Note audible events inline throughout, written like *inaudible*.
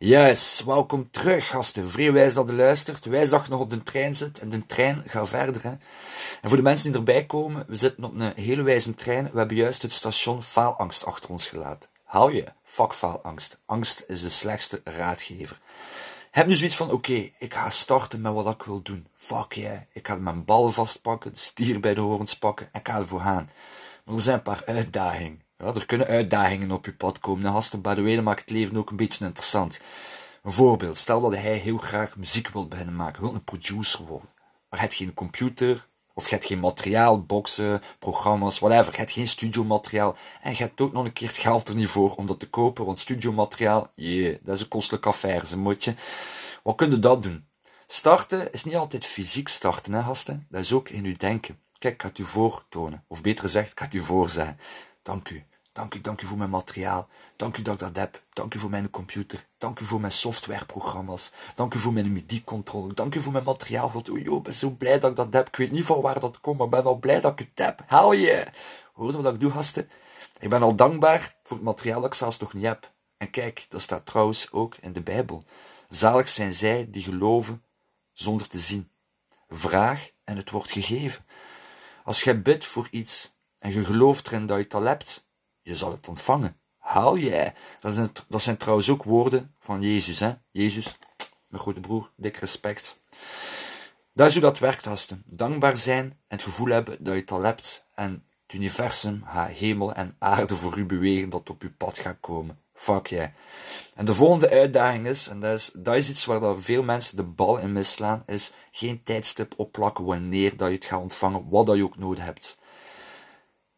Yes, welkom terug, gasten. Vrij wijs dat je luistert. Wijs dat nog op de trein zit en de trein gaat verder. Hè. En voor de mensen die erbij komen, we zitten op een hele wijze trein. We hebben juist het station faalangst achter ons gelaten. Hou je? Fuck faalangst. Angst is de slechtste raadgever. Heb nu zoiets van, oké, ik ga starten met wat ik wil doen. Fuck yeah. Ik ga mijn bal vastpakken, stier bij de horens pakken en ik ga ervoor gaan. Maar er zijn een paar uitdagingen. Ja, er kunnen uitdagingen op je pad komen. En gasten, by the maakt het leven ook een beetje interessant. Een voorbeeld, stel dat hij heel graag muziek wilt beginnen maken, wil een producer worden. Maar hij heeft geen computer, of je hebt geen materiaal, boxen, programma's, whatever. Je hebt geen studiomateriaal. En je hebt ook nog een keer het geld er niet voor om dat te kopen, want studiomateriaal, jee, dat is een kostelijke affaire, ze moet je. Wat kun je dat doen? Starten is niet altijd fysiek starten, hè, gasten. Dat is ook in uw denken. Kijk, ik ga het u voortonen. Of beter gezegd, ik ga het u voorzeggen. Dank u. Dank u, dank u voor mijn materiaal. Dank u dat ik dat heb. Dank u voor mijn computer. Dank u voor mijn softwareprogramma's. Dank u voor mijn MIDI-controller. Dank u voor mijn materiaal. God, oh, ik ben zo blij dat ik dat heb. Ik weet niet van waar dat komt, maar ik ben al blij dat ik het heb. Hou je! Hoor je wat ik doe, gasten? Ik ben al dankbaar voor het materiaal dat ik zelfs nog niet heb. En kijk, dat staat trouwens ook in de Bijbel. Zalig zijn zij die geloven zonder te zien. Vraag en het wordt gegeven. Als jij bidt voor iets en je gelooft erin dat je het al hebt, je zal het ontvangen. Haal jij. Dat zijn, dat zijn trouwens ook woorden van Jezus. Hè? Jezus, mijn goede broer, dik respect. Dat is hoe dat werkt, gasten. Dankbaar zijn en het gevoel hebben dat je het al hebt. En het universum hemel en aarde voor u bewegen dat op uw pad gaat komen. Fuck jij. En de volgende uitdaging is, en dat is, dat is iets waar dat veel mensen de bal in misslaan, is geen tijdstip opplakken wanneer dat je het gaat ontvangen, wat dat je ook nodig hebt.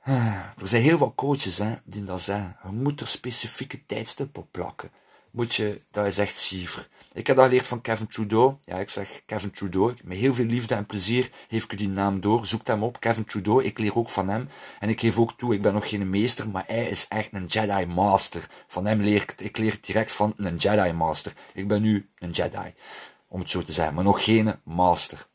Er zijn heel wat coaches hè, die dat zeggen. Je moet er specifieke tijdstippen op plakken. Moet je, dat is echt siever. Ik heb dat geleerd van Kevin Trudeau. Ja, ik zeg Kevin Trudeau. Met heel veel liefde en plezier geef ik u die naam door. Zoek hem op, Kevin Trudeau. Ik leer ook van hem. En ik geef ook toe, ik ben nog geen meester, maar hij is echt een Jedi Master. Van hem leer ik het. Ik leer direct van een Jedi Master. Ik ben nu een Jedi, om het zo te zeggen, maar nog geen Master.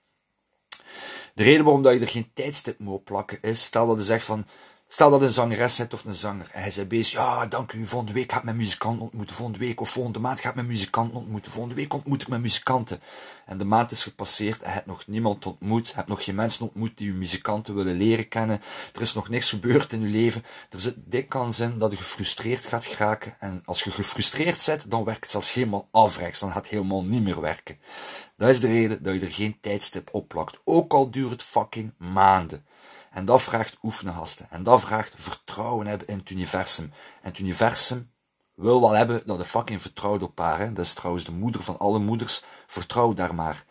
De reden waarom dat je er geen tijdstip moet plakken is, stel dat je zegt van, stel dat een zangeres zit of een zanger en hij zei bezig, ja, dank u, volgende week ga ik mijn muzikanten ontmoeten, volgende week of volgende maand ga ik mijn muzikanten ontmoeten, volgende week ontmoet ik mijn muzikanten. En de maand is gepasseerd en je hebt nog niemand ontmoet, je hebt nog geen mensen ontmoet die je muzikanten willen leren kennen, er is nog niks gebeurd in je leven, er zit dik kans in dat je gefrustreerd gaat geraken en als je gefrustreerd zit, dan werkt het zelfs helemaal afrechts, dan gaat het helemaal niet meer werken. Dat is de reden dat je er geen tijdstip op plakt. Ook al duurt het fucking maanden. En dat vraagt oefenen. En dat vraagt vertrouwen hebben in het universum. En het universum wil wel hebben dat je fucking vertrouwt op haar. Hè? Dat is trouwens de moeder van alle moeders. Vertrouw daar maar.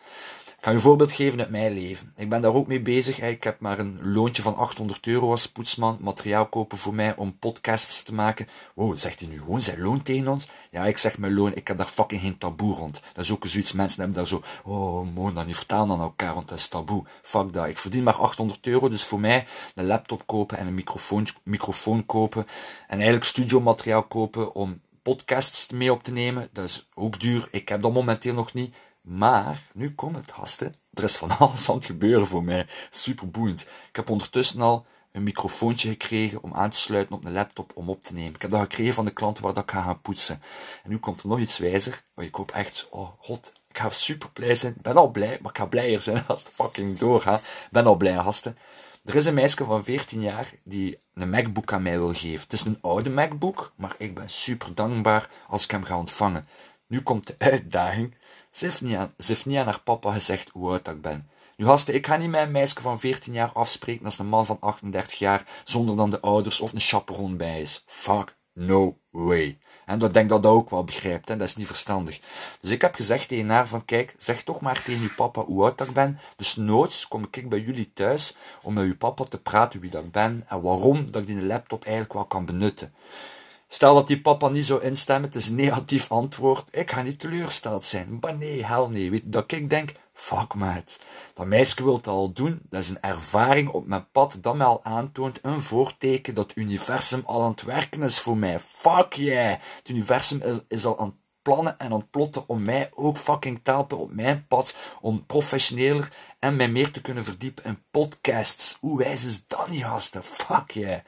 Ga je een voorbeeld geven uit mijn leven. Ik ben daar ook mee bezig. Ik heb maar een loontje van 800 euro als poetsman. Materiaal kopen voor mij om podcasts te maken. Wow, zegt hij nu gewoon zijn loon tegen ons? Ja, ik zeg mijn loon. Ik heb daar fucking geen taboe rond. Dat is ook zoiets. Mensen hebben daar zo, oh, mooi dat niet vertalen aan elkaar, want dat is taboe. Fuck dat. Ik verdien maar 800 euro. Dus voor mij een laptop kopen en een microfoon, microfoon kopen. En eigenlijk studiomateriaal kopen om podcasts mee op te nemen. Dat is ook duur. Ik heb dat momenteel nog niet. Maar, nu komt het, gasten. Er is van alles aan het gebeuren voor mij. Super boeiend. Ik heb ondertussen al een microfoontje gekregen om aan te sluiten op een laptop om op te nemen. Ik heb dat gekregen van de klant waar dat ik ga gaan poetsen. En nu komt er nog iets wijzer. Oh, ik hoop echt, oh god, ik ga super blij zijn. Ik ben al blij, maar ik ga blijer zijn *laughs* als het fucking doorgaat. Ik ben al blij, gasten. Er is een meisje van 14 jaar die een MacBook aan mij wil geven. Het is een oude MacBook, maar ik ben super dankbaar als ik hem ga ontvangen. Nu komt de uitdaging ze heeft, niet aan, ze heeft niet aan haar papa gezegd hoe oud ik ben. Nu gasten, ik ga niet met een meisje van 14 jaar afspreken als een man van 38 jaar, zonder dan de ouders of een chaperon bij is. Fuck, no way. En dat denk dat dat ook wel begrijpt, en dat is niet verstandig. Dus ik heb gezegd tegen haar van, kijk, zeg toch maar tegen je papa hoe oud ik ben. Dus noods kom ik bij jullie thuis om met uw papa te praten wie ik ben en waarom dat ik die laptop eigenlijk wel kan benutten. Stel dat die papa niet zou instemmen, het is een negatief antwoord. Ik ga niet teleurgesteld zijn. Maar nee, hel nee. Weet dat ik denk, fuck maat. Dat meisje wil het al doen. Dat is een ervaring op mijn pad dat mij al aantoont. Een voorteken dat het universum al aan het werken is voor mij. Fuck yeah. Het universum is, al aan het plannen en aan het plotten om mij ook fucking te helpen op mijn pad. Om professioneler en mij meer te kunnen verdiepen in podcasts. Hoe wijs is dat niet, gasten? Fuck yeah.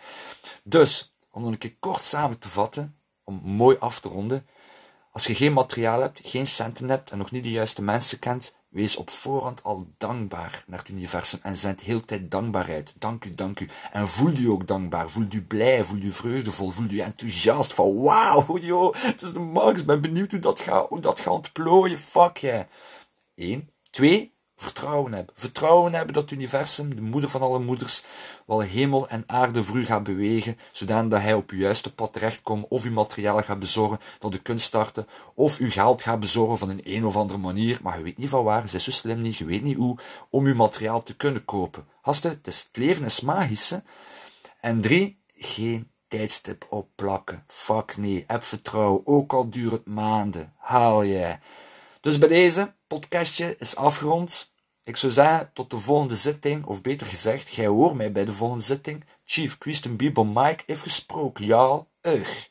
Dus, om nog een keer kort samen te vatten, om mooi af te ronden. Als je geen materiaal hebt, geen centen hebt en nog niet de juiste mensen kent, wees op voorhand al dankbaar naar het universum en zend heel de tijd dankbaarheid. Dank u, dank u. En voel je ook dankbaar. Voel je blij, voel je vreugdevol, voel je enthousiast van wauw, joh, het is de max. Ben benieuwd hoe dat gaat, hoe dat gaat ontplooien. Fuck yeah. Eén. Twee, vertrouwen hebben. Vertrouwen hebben dat het universum, de moeder van alle moeders, wel hemel en aarde voor u gaat bewegen, zodat hij op uw juiste pad terechtkomt, of uw materiaal gaat bezorgen dat u kunt starten, of uw geld gaat bezorgen van een een of andere manier, maar je weet niet van waar, ze is zo slim niet, je weet niet hoe, om uw materiaal te kunnen kopen. Haste, het leven is magisch, hè? En drie, geen tijdstip opplakken. Fuck nee, heb vertrouwen, ook al duurt het maanden. Haal je. Dus bij deze, podcastje is afgerond. Ik zou zeggen, tot de volgende zitting, of beter gezegd, jij hoort mij bij de volgende zitting. Chief Christian Bieber Mike heeft gesproken, ja, ugh.